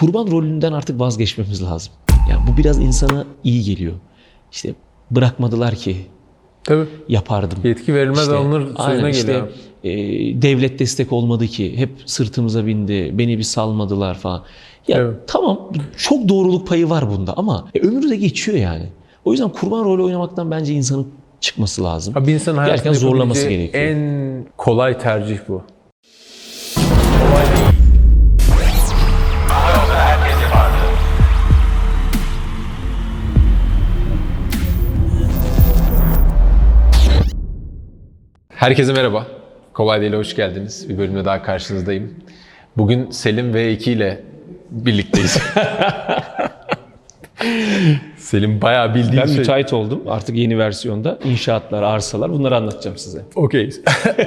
kurban rolünden artık vazgeçmemiz lazım. Yani bu biraz insana iyi geliyor. İşte bırakmadılar ki Tabii. yapardım. Yetki verilmez İşte, alınır sözüne aynen işte, geliyor. e, devlet destek olmadı ki. Hep sırtımıza bindi. Beni bir salmadılar falan. Ya Evet. tamam çok doğruluk payı var bunda ama e, ömrü de geçiyor yani. O yüzden kurban rolü oynamaktan bence insanın çıkması lazım. Ha, bir insanın hayatında zorlaması gerekiyor. En kolay tercih bu. Herkese merhaba. Kolay Değil'e hoş geldiniz. Bir bölümde daha karşınızdayım. Bugün Selim V2 ile birlikteyiz. Selim bayağı bildiğin Ben şey. müteahhit oldum artık yeni versiyonda. İnşaatlar, arsalar bunları anlatacağım size. Okey.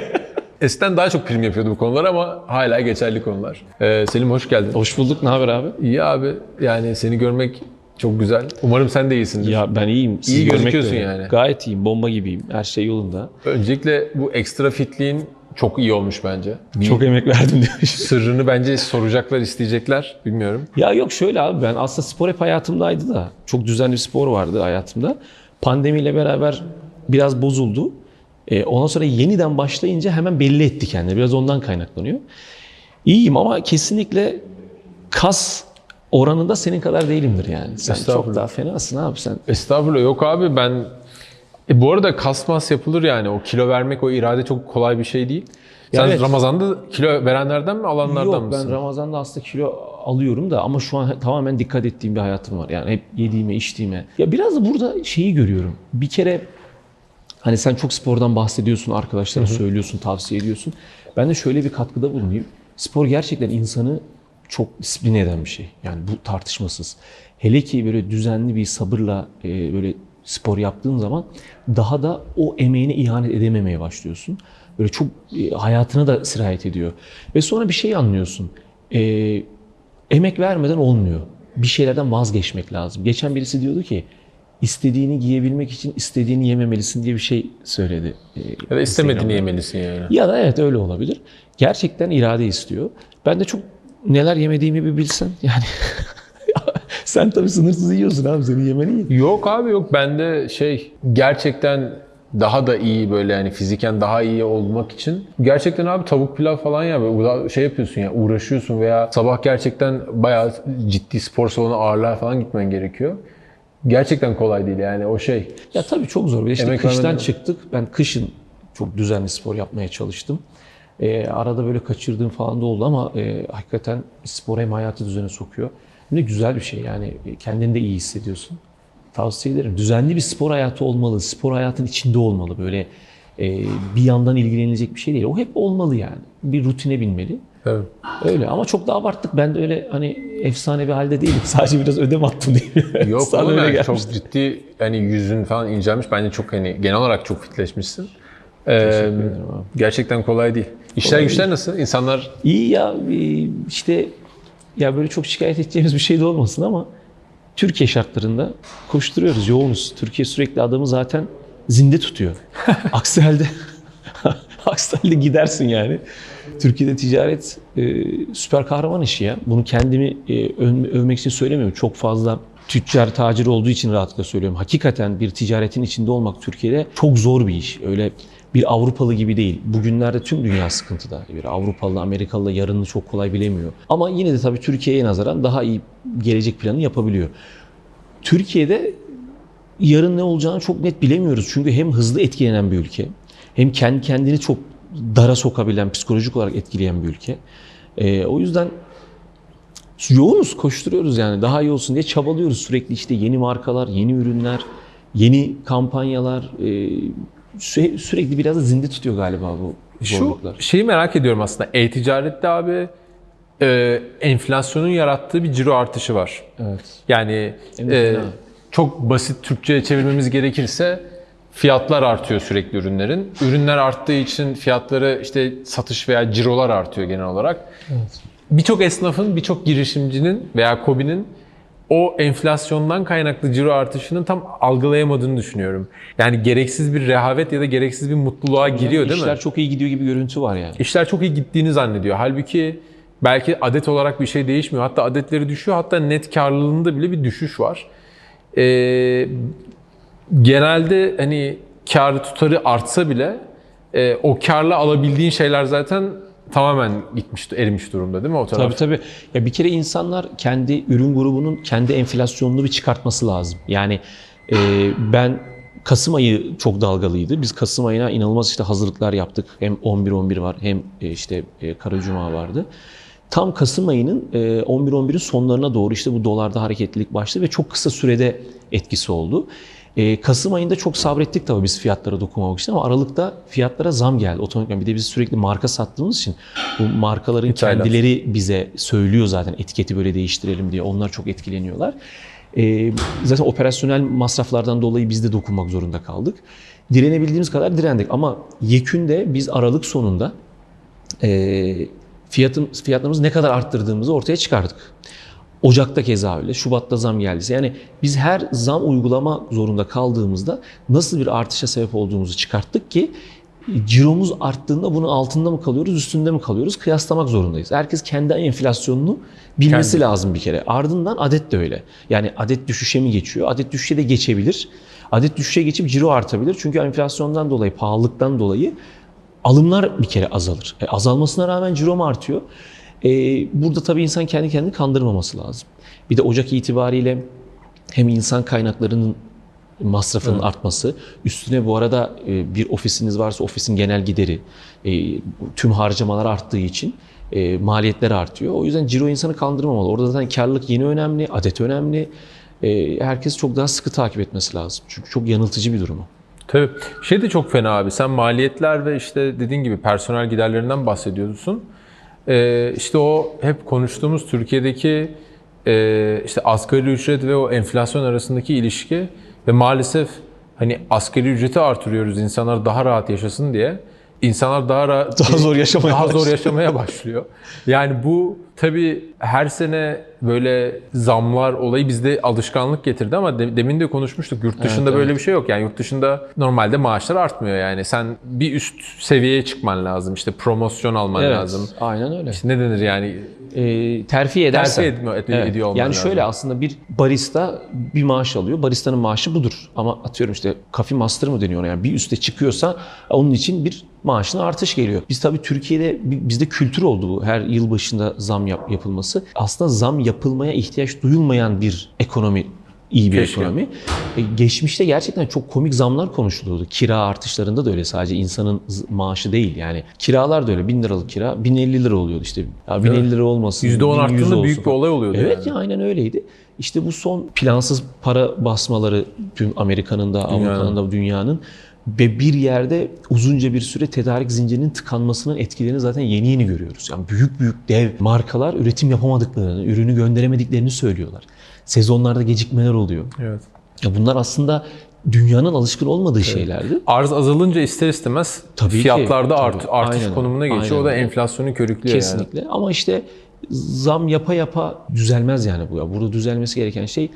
Eskiden daha çok prim yapıyordu bu konular ama hala geçerli konular. Ee, Selim hoş geldin. Hoş bulduk. Ne haber abi? İyi abi. Yani seni görmek çok güzel. Umarım sen de iyisindir. Ya ben iyiyim. Sizi İyi görmek gözüküyorsun öyle. yani. Gayet iyiyim. Bomba gibiyim. Her şey yolunda. Öncelikle bu ekstra fitliğin çok iyi olmuş bence. Bir Çok emek verdim demiş. sırrını bence soracaklar, isteyecekler. Bilmiyorum. Ya yok şöyle abi ben aslında spor hep hayatımdaydı da. Çok düzenli bir spor vardı hayatımda. Pandemiyle beraber biraz bozuldu. Ee, ondan sonra yeniden başlayınca hemen belli etti kendini. Biraz ondan kaynaklanıyor. İyiyim ama kesinlikle kas oranında senin kadar değilimdir yani. Sen çok daha fenasın abi sen. Estağfurullah yok abi ben... E, bu arada kasmas yapılır yani. O kilo vermek, o irade çok kolay bir şey değil. Sen evet. Ramazan'da kilo verenlerden mi, alanlardan Yok mısın? ben Ramazan'da aslında kilo alıyorum da ama şu an tamamen dikkat ettiğim bir hayatım var. Yani hep yediğime, içtiğime. Ya biraz da burada şeyi görüyorum. Bir kere hani sen çok spordan bahsediyorsun, arkadaşlara söylüyorsun, tavsiye ediyorsun. Ben de şöyle bir katkıda bulunayım. Spor gerçekten insanı çok disipline eden bir şey. Yani bu tartışmasız. Hele ki böyle düzenli bir sabırla e, böyle spor yaptığın zaman daha da o emeğine ihanet edememeye başlıyorsun. Böyle çok e, hayatına da sirayet ediyor. Ve sonra bir şey anlıyorsun. E, emek vermeden olmuyor. Bir şeylerden vazgeçmek lazım. Geçen birisi diyordu ki istediğini giyebilmek için istediğini yememelisin diye bir şey söyledi. e, Ya da istemediğini yemelisin yani. Ya da evet öyle olabilir. Gerçekten irade istiyor. Ben de çok neler yemediğimi bir bilsen yani. Sen tabii sınırsız yiyorsun abi senin yemeni iyi. Yok abi yok bende şey gerçekten daha da iyi böyle yani fiziken daha iyi olmak için gerçekten abi tavuk pilav falan ya böyle şey yapıyorsun ya uğraşıyorsun veya sabah gerçekten bayağı ciddi spor salonu ağırlığa falan gitmen gerekiyor. Gerçekten kolay değil yani o şey. Ya tabii çok zor. İşte Emek kıştan vermeden- çıktık. Ben kışın çok düzenli spor yapmaya çalıştım. Ee, arada böyle kaçırdığım falan da oldu ama e, hakikaten spor hem hayatı düzene sokuyor. Hem de güzel bir şey yani kendini de iyi hissediyorsun. Tavsiye ederim. Düzenli bir spor hayatı olmalı. Spor hayatın içinde olmalı. Böyle e, bir yandan ilgilenilecek bir şey değil. O hep olmalı yani. Bir rutine binmeli. Evet. Öyle ama çok da abarttık. Ben de öyle hani efsane bir halde değilim. Sadece biraz ödem attım diye. Yok Sana öyle yani çok ciddi hani yüzün falan incelmiş. Bence çok hani genel olarak çok fitleşmişsin. Ee, gerçekten kolay değil. İşler Kolay güçler nasıl? İnsanlar İyi ya e, işte ya böyle çok şikayet edeceğimiz bir şey de olmasın ama Türkiye şartlarında koşturuyoruz, yoğunuz. Türkiye sürekli adamı zaten zinde tutuyor. aksi halde aksi halde gidersin yani. Türkiye'de ticaret e, süper kahraman işi ya. Bunu kendimi e, övme- övmek için söylemiyorum. Çok fazla tüccar, tacir olduğu için rahatlıkla söylüyorum. Hakikaten bir ticaretin içinde olmak Türkiye'de çok zor bir iş. Öyle bir Avrupalı gibi değil. Bugünlerde tüm dünya sıkıntıda. Bir Avrupalı, Amerikalı yarını çok kolay bilemiyor. Ama yine de tabii Türkiye'ye nazaran daha iyi gelecek planı yapabiliyor. Türkiye'de yarın ne olacağını çok net bilemiyoruz. Çünkü hem hızlı etkilenen bir ülke, hem kendi kendini çok dara sokabilen, psikolojik olarak etkileyen bir ülke. Ee, o yüzden yoğunuz, koşturuyoruz yani. Daha iyi olsun diye çabalıyoruz sürekli işte yeni markalar, yeni ürünler, yeni kampanyalar. e, sü- sürekli biraz da zinde tutuyor galiba bu Şu zorluklar. şeyi merak ediyorum aslında. E-ticarette abi e, enflasyonun yarattığı bir ciro artışı var. Evet. Yani e, çok basit Türkçe'ye çevirmemiz gerekirse fiyatlar artıyor sürekli ürünlerin. Ürünler arttığı için fiyatları işte satış veya cirolar artıyor genel olarak. Birçok esnafın, birçok girişimcinin veya KOBİ'nin o enflasyondan kaynaklı ciro artışını tam algılayamadığını düşünüyorum. Yani gereksiz bir rehavet ya da gereksiz bir mutluluğa giriyor değil mi? İşler çok iyi gidiyor gibi görüntü var yani. İşler çok iyi gittiğini zannediyor. Halbuki Belki adet olarak bir şey değişmiyor. Hatta adetleri düşüyor. Hatta net karlılığında bile bir düşüş var. Ee, genelde hani kar tutarı artsa bile e, o karla alabildiğin şeyler zaten tamamen gitmiş, erimiş durumda değil mi o taraf? Tabii tabii. Ya bir kere insanlar kendi ürün grubunun kendi enflasyonunu bir çıkartması lazım. Yani e, ben Kasım ayı çok dalgalıydı. Biz Kasım ayına inanılmaz işte hazırlıklar yaptık. Hem 11-11 var hem e, işte e, Kara Cuma vardı. Tam Kasım ayının e, 11-11'in sonlarına doğru işte bu dolarda hareketlilik başladı ve çok kısa sürede etkisi oldu. E, Kasım ayında çok sabrettik tabii biz fiyatlara dokunmamak için ama Aralık'ta fiyatlara zam geldi otomatikman. Bir de biz sürekli marka sattığımız için bu markaların İthalat. kendileri bize söylüyor zaten etiketi böyle değiştirelim diye. Onlar çok etkileniyorlar. E, zaten operasyonel masraflardan dolayı biz de dokunmak zorunda kaldık. Direnebildiğimiz kadar direndik ama yekünde biz Aralık sonunda e, fiyatım, fiyatlarımızı ne kadar arttırdığımızı ortaya çıkardık. Ocak'ta keza öyle, Şubat'ta zam geldiyse. Yani biz her zam uygulama zorunda kaldığımızda nasıl bir artışa sebep olduğumuzu çıkarttık ki ciromuz arttığında bunun altında mı kalıyoruz, üstünde mi kalıyoruz kıyaslamak zorundayız. Herkes kendi enflasyonunu bilmesi Kendi. lazım bir kere. Ardından adet de öyle. Yani adet düşüşe mi geçiyor? Adet düşüşe de geçebilir. Adet düşüşe geçip ciro artabilir. Çünkü enflasyondan dolayı, pahalılıktan dolayı alımlar bir kere azalır. E, azalmasına rağmen ciro mu artıyor? E, burada tabii insan kendi kendini kandırmaması lazım. Bir de Ocak itibariyle hem insan kaynaklarının masrafının artması, üstüne bu arada e, bir ofisiniz varsa ofisin genel gideri, e, tüm harcamalar arttığı için e, maliyetler artıyor. O yüzden ciro insanı kandırmamalı. Orada zaten karlılık yine önemli, adet önemli. Herkes çok daha sıkı takip etmesi lazım. Çünkü çok yanıltıcı bir durum o. Tabii. Şey de çok fena abi. Sen maliyetler ve işte dediğin gibi personel giderlerinden bahsediyorsun. Ee, işte o hep konuştuğumuz Türkiye'deki e, işte asgari ücret ve o enflasyon arasındaki ilişki ve maalesef hani asgari ücreti artırıyoruz insanlar daha rahat yaşasın diye. İnsanlar daha rahat Daha zor yaşamaya daha zor başlıyor. yaşamaya başlıyor. Yani bu tabii her sene böyle zamlar olayı bizde alışkanlık getirdi ama de- demin de konuşmuştuk. Yurt dışında Evet, böyle bir şey yok. Yani yurt dışında normalde maaşlar artmıyor yani. Sen bir üst seviyeye çıkman lazım. İşte promosyon alman lazım. Aynen öyle. İşte ne denir yani? e, terfi edersen. Terfi etme- ed- ediyor olman Yani lazım. şöyle aslında bir barista bir maaş alıyor. Baristanın maaşı budur. Ama atıyorum işte coffee master mı deniyor ona yani bir üste çıkıyorsa onun için bir maaşına artış geliyor. Biz tabii Türkiye'de bi- bizde kültür oldu bu. Her yıl başında zam yap, yapılması. Aslında zam yapılmaya ihtiyaç duyulmayan bir ekonomi iyi bir Keşke. ekonomi. E, geçmişte gerçekten çok komik zamlar konuşuluyordu. Kira artışlarında da öyle sadece insanın maaşı değil yani. Kiralar da öyle. 1000 liralık kira 1050 lira oluyordu işte. Ya 1050 lira olmasın. %10 1100 arttığında büyük bir olay oluyordu Evet yani. ya aynen öyleydi. İşte bu son plansız para basmaları tüm Amerika'nın da Avrupa'nın da dünyanın ve bir yerde uzunca bir süre tedarik zincirinin tıkanmasının etkilerini zaten yeni yeni görüyoruz. Yani büyük büyük dev markalar üretim yapamadıklarını, ürünü gönderemediklerini söylüyorlar. Sezonlarda gecikmeler oluyor. Evet. Ya bunlar aslında dünyanın alışkın olmadığı şeylerdi. Arz azalınca ister istemez Tabii ki, fiyatlarda tabii. art, artış Aynen, konumuna geçiyor. aynen O da enflasyonu körüklüyor yani. Kesinlikle. Ama işte zam yapa yapa düzelmez yani bu ya. Burada düzelmesi gereken şey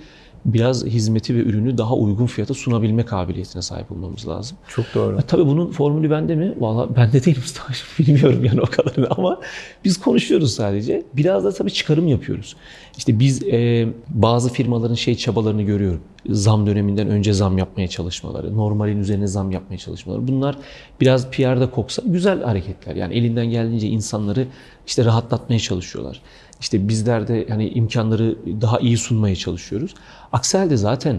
biraz hizmeti ve ürünü daha uygun fiyata sunabilme kabiliyetine sahip olmamız lazım. Çok doğru. Ya tabii bunun formülü bende mi? Valla bende değil Mustafa'cığım. Bilmiyorum yani o kadarını ama biz konuşuyoruz sadece. Biraz da tabii çıkarım yapıyoruz. İşte biz e, bazı firmaların şey çabalarını görüyorum. Zam döneminden önce zam yapmaya çalışmaları, normalin üzerine zam yapmaya çalışmaları. Bunlar biraz PR'da koksa güzel hareketler. Yani elinden geldiğince insanları işte rahatlatmaya çalışıyorlar. İşte bizler de yani imkanları daha iyi sunmaya çalışıyoruz. Aksi halde zaten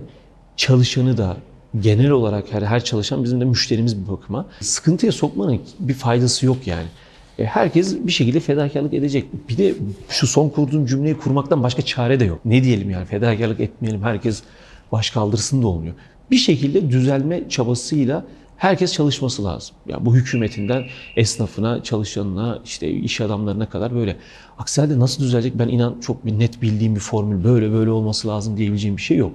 çalışanı da genel olarak her, her çalışan bizim de müşterimiz bir bakıma. Sıkıntıya sokmanın bir faydası yok yani. E, Herkes bir şekilde fedakarlık edecek. Bir de şu son kurduğum cümleyi kurmaktan başka çare de yok. Ne diyelim yani fedakarlık etmeyelim herkes baş kaldırsın da olmuyor. Bir şekilde düzelme çabasıyla herkes çalışması lazım. Ya bu hükümetinden esnafına, çalışanına, işte iş adamlarına kadar böyle. Aksi halde nasıl düzelecek ben inan çok bir net bildiğim bir formül böyle böyle olması lazım diyebileceğim bir şey yok.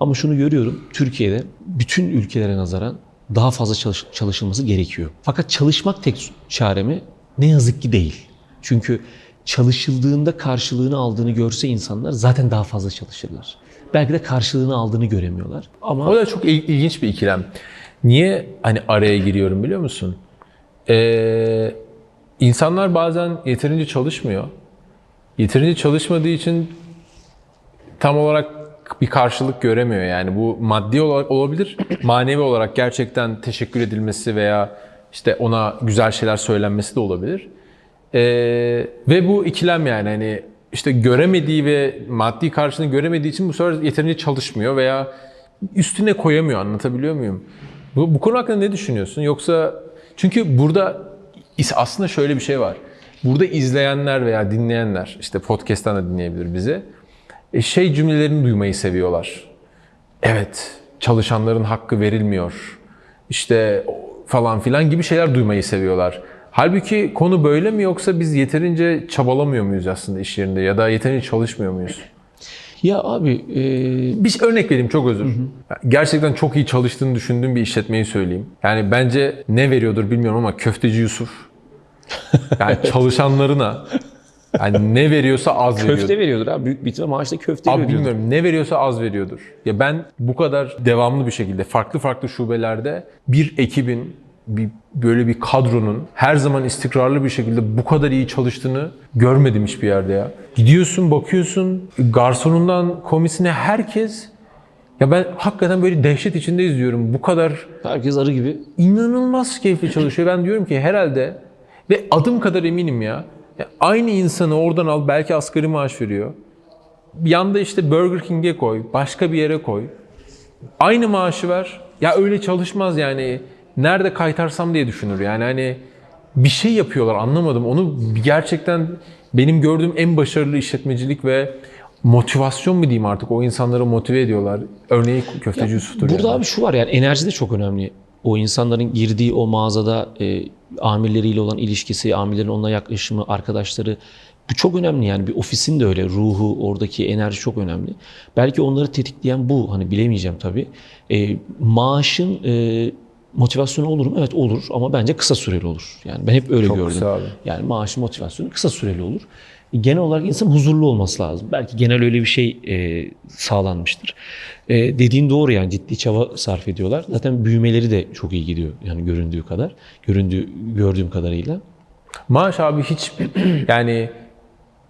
Ama şunu görüyorum Türkiye'de bütün ülkelere nazaran daha fazla çalış- çalışılması gerekiyor. Fakat çalışmak tek çare mi? Ne yazık ki değil. Çünkü çalışıldığında karşılığını aldığını görse insanlar zaten daha fazla çalışırlar. Belki de karşılığını aldığını göremiyorlar. Ama O da çok il- ilginç bir ikilem. Niye hani araya giriyorum biliyor musun? Ee, insanlar bazen yeterince çalışmıyor yeterince çalışmadığı için tam olarak bir karşılık göremiyor. Yani bu maddi olarak olabilir, manevi olarak gerçekten teşekkür edilmesi veya işte ona güzel şeyler söylenmesi de olabilir. Ee, ve bu ikilem yani hani işte göremediği ve maddi karşılığını göremediği için bu sefer yeterince çalışmıyor veya üstüne koyamıyor anlatabiliyor muyum? Bu, bu konu hakkında ne düşünüyorsun? Yoksa çünkü burada aslında şöyle bir şey var. Burada izleyenler veya dinleyenler işte podcast'tan da dinleyebilir bizi. E, şey cümlelerini duymayı seviyorlar. Evet, çalışanların hakkı verilmiyor. İşte falan filan gibi şeyler duymayı seviyorlar. Halbuki konu böyle mi yoksa biz yeterince çabalamıyor muyuz aslında iş yerinde ya da yeterince çalışmıyor muyuz? Ya abi e, Bir örnek vereyim çok özür. Gerçekten çok iyi çalıştığını düşündüğüm bir işletmeyi söyleyeyim. Yani bence ne veriyordur bilmiyorum ama köfteci Yusuf. Yani çalışanlarına yani ne veriyorsa az veriyordur. köfte veriyordur abi. Büyük bir ihtimal maaşta köfte Abi veriyordur. bilmiyorum ne veriyorsa az veriyordur. Ya ben bu kadar devamlı bir şekilde farklı farklı şubelerde bir ekibin bir böyle bir kadronun her zaman istikrarlı bir şekilde bu kadar iyi çalıştığını görmedim hiçbir yerde ya. Gidiyorsun bakıyorsun garsonundan komisine herkes ya ben hakikaten böyle dehşet içinde izliyorum. Bu kadar Herkes arı gibi. inanılmaz keyifli çalışıyor. Ben diyorum ki herhalde ve adım kadar eminim ya. ya aynı insanı oradan al belki asgari maaş veriyor. Yanda işte Burger King'e koy, başka bir yere koy. Aynı maaşı ver. Ya öyle çalışmaz yani. Nerede kaytarsam diye düşünür. Yani hani bir şey yapıyorlar anlamadım. Onu gerçekten benim gördüğüm en başarılı işletmecilik ve motivasyon mu diyeyim artık o insanları motive ediyorlar. Örneği Köfteci Yusuf'tur. Burada yani. abi şu var yani enerji de çok önemli. O insanların girdiği o mağazada e, amirleriyle olan ilişkisi, amirlerin onunla yaklaşımı, arkadaşları bu çok önemli yani bir ofisin de öyle ruhu, oradaki enerji çok önemli. Belki onları tetikleyen bu hani bilemeyeceğim tabii. E, maaşın e, motivasyonu olur mu? Evet olur ama bence kısa süreli olur. Yani ben hep öyle Çok gördüm. kısa abi. Yani maaşın motivasyonu kısa süreli olur. Genel olarak insan huzurlu olması lazım. Belki genel öyle bir şey e, sağlanmıştır. E, dediğin doğru yani ciddi çaba sarf ediyorlar. Zaten büyümeleri de çok iyi gidiyor yani göründüğü kadar. Göründüğü gördüğüm kadarıyla. Maaş abi hiç yani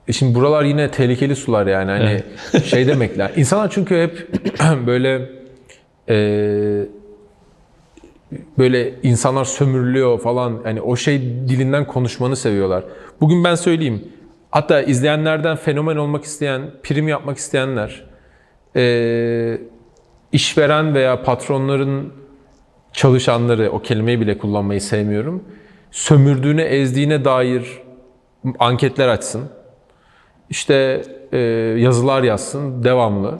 e şimdi buralar yine tehlikeli sular yani hani şey demekler. İnsanlar çünkü hep böyle e, böyle insanlar sömürülüyor falan hani o şey dilinden konuşmanı seviyorlar. Bugün ben söyleyeyim. Hatta izleyenlerden fenomen olmak isteyen, prim yapmak isteyenler e, işveren veya patronların çalışanları, o kelimeyi bile kullanmayı sevmiyorum, sömürdüğüne, ezdiğine dair anketler açsın. İşte e, yazılar yazsın devamlı.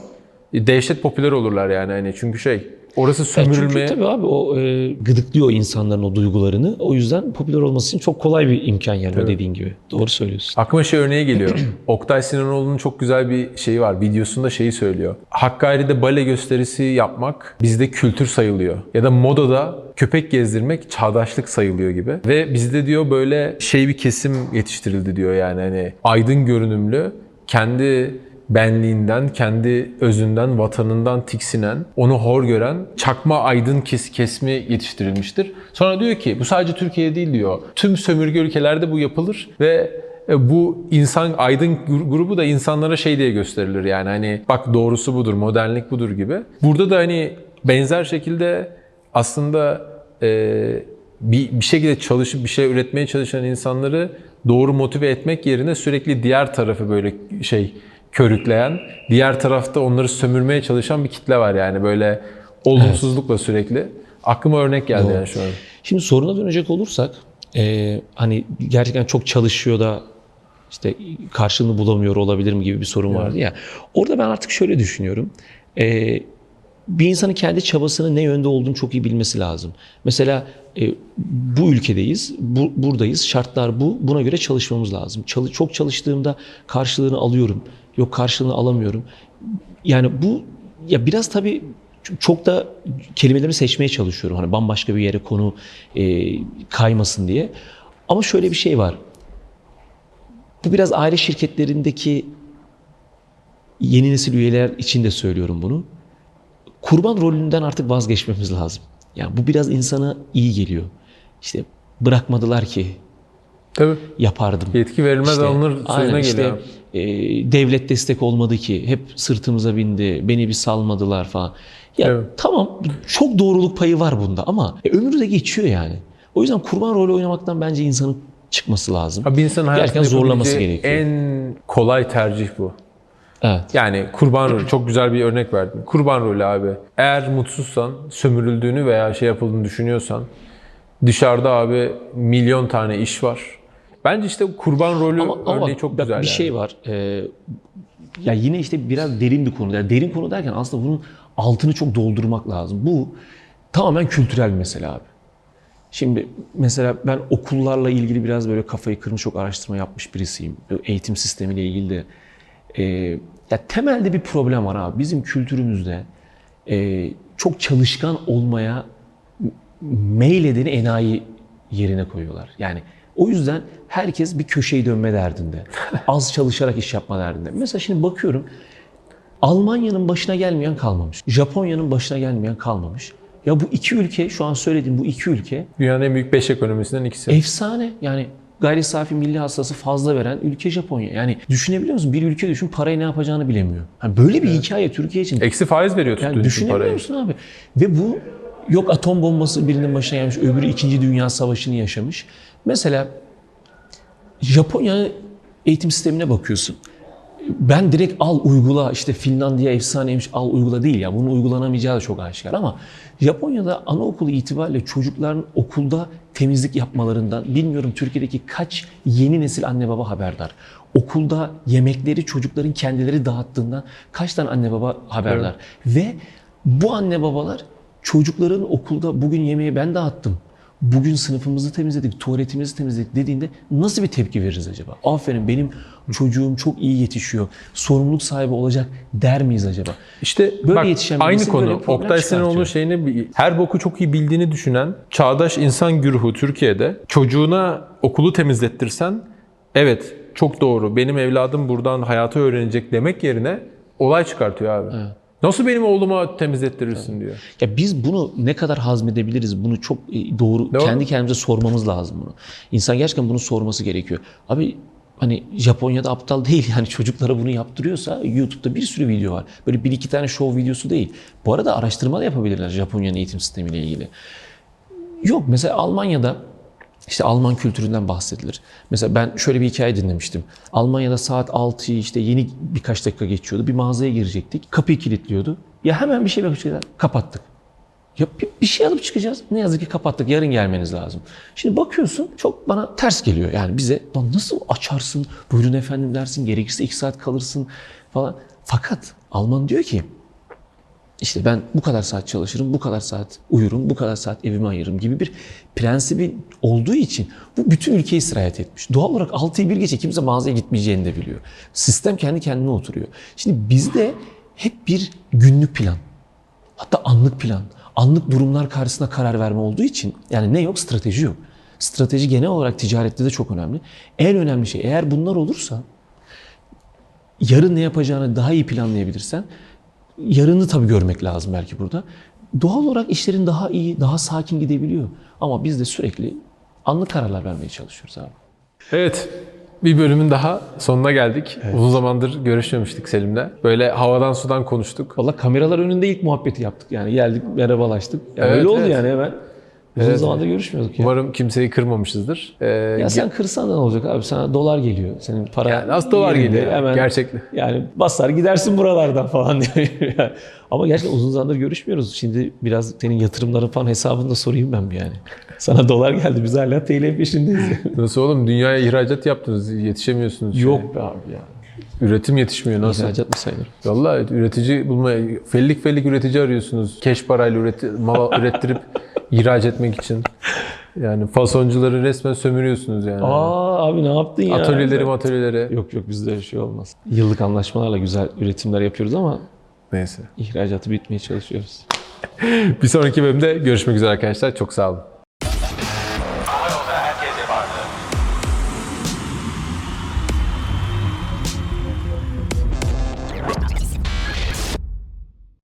E, Dehşet popüler olurlar yani hani çünkü şey orası sömürülmeye Çünkü tabii abi o e, gıdıklıyor insanların o duygularını. O yüzden popüler olması için çok kolay bir imkan yani o dediğin gibi. Doğru söylüyorsun. Aklıma şey örneği geliyor. Oktay Sinanoğlu'nun çok güzel bir şeyi var. Videosunda şeyi söylüyor. Hakkari'de bale gösterisi yapmak bizde kültür sayılıyor. Ya da modada köpek gezdirmek çağdaşlık sayılıyor gibi. Ve bizde diyor böyle şey bir kesim yetiştirildi diyor yani hani aydın görünümlü, kendi benliğinden, kendi özünden, vatanından tiksinen, onu hor gören çakma aydın kes kesmi yetiştirilmiştir. Sonra diyor ki bu sadece Türkiye değil diyor. Tüm sömürge ülkelerde bu yapılır ve e, bu insan aydın gru- grubu da insanlara şey diye gösterilir yani hani bak doğrusu budur, modernlik budur gibi. Burada da hani benzer şekilde aslında e, bir, bir şekilde çalışıp bir şey üretmeye çalışan insanları doğru motive etmek yerine sürekli diğer tarafı böyle şey körükleyen, diğer tarafta onları sömürmeye çalışan bir kitle var yani böyle olumsuzlukla sürekli. Aklıma örnek geldi Doğru. yani şu an. Şimdi soruna dönecek olursak e, hani gerçekten çok çalışıyor da işte karşılığını bulamıyor olabilir mi gibi bir sorun vardı ya. Orada ben artık şöyle düşünüyorum. E, bir insanın kendi çabasının ne yönde olduğunu çok iyi bilmesi lazım. Mesela e, bu ülkedeyiz, bu, buradayız, şartlar bu, buna göre çalışmamız lazım. Çalı- çok çalıştığımda karşılığını alıyorum, yok karşılığını alamıyorum. Yani bu ya biraz tabii çok da kelimelerimi seçmeye çalışıyorum. Hani bambaşka bir yere konu e, kaymasın diye. Ama şöyle bir şey var. Bu biraz aile şirketlerindeki yeni nesil üyeler için de söylüyorum bunu. Kurban rolünden artık vazgeçmemiz lazım. Yani bu biraz insana iyi geliyor. İşte bırakmadılar ki. Tabii. yapardım. Yetki verilmez İşte, alınır aynen sözüne işte, geliyor. e, devlet destek olmadı ki. Hep sırtımıza bindi. Beni bir salmadılar falan. Ya Evet. tamam çok doğruluk payı var bunda ama e, ömrü de geçiyor yani. O yüzden kurban rolü oynamaktan bence insanın çıkması lazım. Abi bir insanın hayatında zorlaması gerekiyor. En kolay tercih bu. Evet. Yani kurban rolü çok güzel bir örnek verdin. Kurban rolü abi. Eğer mutsuzsan, sömürüldüğünü veya şey yapıldığını düşünüyorsan dışarıda abi milyon tane iş var. Bence işte kurban rolü Ama, ama örneği çok bak güzel. bir yani. şey var. Ee, ya yine işte biraz derin bir konu. Yani derin konu derken aslında bunun altını çok doldurmak lazım. Bu tamamen kültürel bir mesele abi. Şimdi mesela ben okullarla ilgili biraz böyle kafayı kırmış çok araştırma yapmış birisiyim. Eğitim sistemiyle ilgili de. Ee, ya temelde bir problem var abi. Bizim kültürümüzde e, çok çalışkan olmaya meyledeni enayi yerine koyuyorlar. Yani o yüzden herkes bir köşeyi dönme derdinde. Az çalışarak iş yapma derdinde. Mesela şimdi bakıyorum Almanya'nın başına gelmeyen kalmamış. Japonya'nın başına gelmeyen kalmamış. Ya bu iki ülke, şu an söylediğim bu iki ülke Dünyanın en büyük 5 ekonomisinden ikisi. efsane. Yani gayri safi milli hastası fazla veren ülke Japonya. Yani düşünebiliyor musun? Bir ülke düşün parayı ne yapacağını bilemiyor. Yani böyle bir hikaye Türkiye için Eksi faiz veriyor tuttuğun yani düşünebiliyor parayı. musun abi? Ve bu yok atom bombası birinin başına gelmiş, öbürü 2. Dünya Savaşı'nı yaşamış. Mesela Japonya'nın eğitim sistemine bakıyorsun. Ben direkt al uygula işte Finlandiya efsaneymiş al uygula değil ya. Bunun uygulanamayacağı da çok aşikar ama Japonya'da anaokulu itibariyle çocukların okulda temizlik yapmalarından bilmiyorum Türkiye'deki kaç yeni nesil anne baba haberdar. Okulda yemekleri çocukların kendileri dağıttığından kaç tane anne baba haberdar. Ve bu anne babalar çocukların okulda bugün yemeği ben dağıttım. Bugün sınıfımızı temizledik, tuvaletimizi temizledik dediğinde nasıl bir tepki veririz acaba? Aferin benim çocuğum çok iyi yetişiyor. Sorumluluk sahibi olacak der miyiz acaba? İşte Böyle bak, yetişen aynı konu. Oktay çıkartıyor. Sinanoğlu şeyini her boku çok iyi bildiğini düşünen çağdaş insan güruhu Türkiye'de çocuğuna okulu temizlettirsen evet çok doğru benim evladım buradan hayatı öğrenecek demek yerine olay çıkartıyor abi. Nasıl benim oğluma temizlettirirsin diyor. Ya biz bunu ne kadar hazmedebiliriz? Bunu çok e, doğru Doğru. kendi kendimize sormamız lazım bunu. İnsan gerçekten bunu sorması gerekiyor. Abi hani Japonya'da aptal değil yani çocuklara bunu yaptırıyorsa YouTube'da bir sürü video var. Böyle bir iki tane show videosu değil. Bu arada araştırma da yapabilirler Japonya'nın eğitim sistemiyle ilgili. Yok mesela Almanya'da işte Alman kültüründen bahsedilir. Mesela ben şöyle bir hikaye dinlemiştim. Almanya'da saat 6'yı işte yeni birkaç dakika geçiyordu. Bir mağazaya girecektik. Kapıyı kilitliyordu. Ya hemen bir şey bakacaklar. Kapattık. Ya bir, şey alıp çıkacağız. Ne yazık ki kapattık. Yarın gelmeniz lazım. Şimdi bakıyorsun çok bana ters geliyor. Yani bize nasıl açarsın? Buyurun efendim dersin. Gerekirse iki saat kalırsın falan. Fakat Alman diyor ki işte ben bu kadar saat çalışırım, bu kadar saat uyurum, bu kadar saat evime ayırırım gibi bir prensibi olduğu için bu bütün ülkeyi sirayet etmiş. Doğal olarak 6'yı bir gece kimse mağazaya gitmeyeceğini de biliyor. Sistem kendi kendine oturuyor. Şimdi bizde hep bir günlük plan, hatta anlık plan, anlık durumlar karşısında karar verme olduğu için yani ne yok strateji yok. Strateji genel olarak ticarette de çok önemli. En önemli şey eğer bunlar olursa yarın ne yapacağını daha iyi planlayabilirsen yarını tabii görmek lazım belki burada. Doğal olarak işlerin daha iyi, daha sakin gidebiliyor. Ama biz de sürekli anlık kararlar vermeye çalışıyoruz abi. Evet. Bir bölümün daha sonuna geldik. Uzun zamandır görüşmemiştik Selim'le. Böyle havadan sudan konuştuk. Valla kameralar önünde ilk muhabbeti yaptık yani. Geldik merhabalaştık. Ya Evet, öyle oldu evet. yani hemen. Uzun Evet. zamandır görüşmüyorduk ya. Umarım kimseyi kırmamışızdır. Ee, Ya sen kırsan da ne olacak abi? Sana dolar geliyor. Senin para Yani nasıl dolar geliyor? Hemen Gerçekten. Yani basar gidersin buralardan falan diyor. Ama gerçekten uzun zamandır görüşmüyoruz. Şimdi biraz senin yatırımların falan hesabını da sorayım ben bir yani. Sana dolar geldi. Biz hala TL peşindeyiz. Nasıl oğlum dünyaya ihracat yaptınız yetişemiyorsunuz. şeye. Yok be abi ya. Üretim yetişmiyor nasıl? İhracat mı sayılır? Vallahi üretici bulmaya fellik fellik üretici arıyorsunuz. Keş parayla üreti, mal ürettirip ihraç etmek için. Yani fasoncuları resmen sömürüyorsunuz yani. Aa abi ne yaptın ya? atölyeleri atölyeleri. Yok yok bizde şey olmaz. Yıllık anlaşmalarla güzel üretimler yapıyoruz ama Neyse. ihracatı bitmeye çalışıyoruz. Bir sonraki bölümde görüşmek üzere arkadaşlar. Çok sağ olun.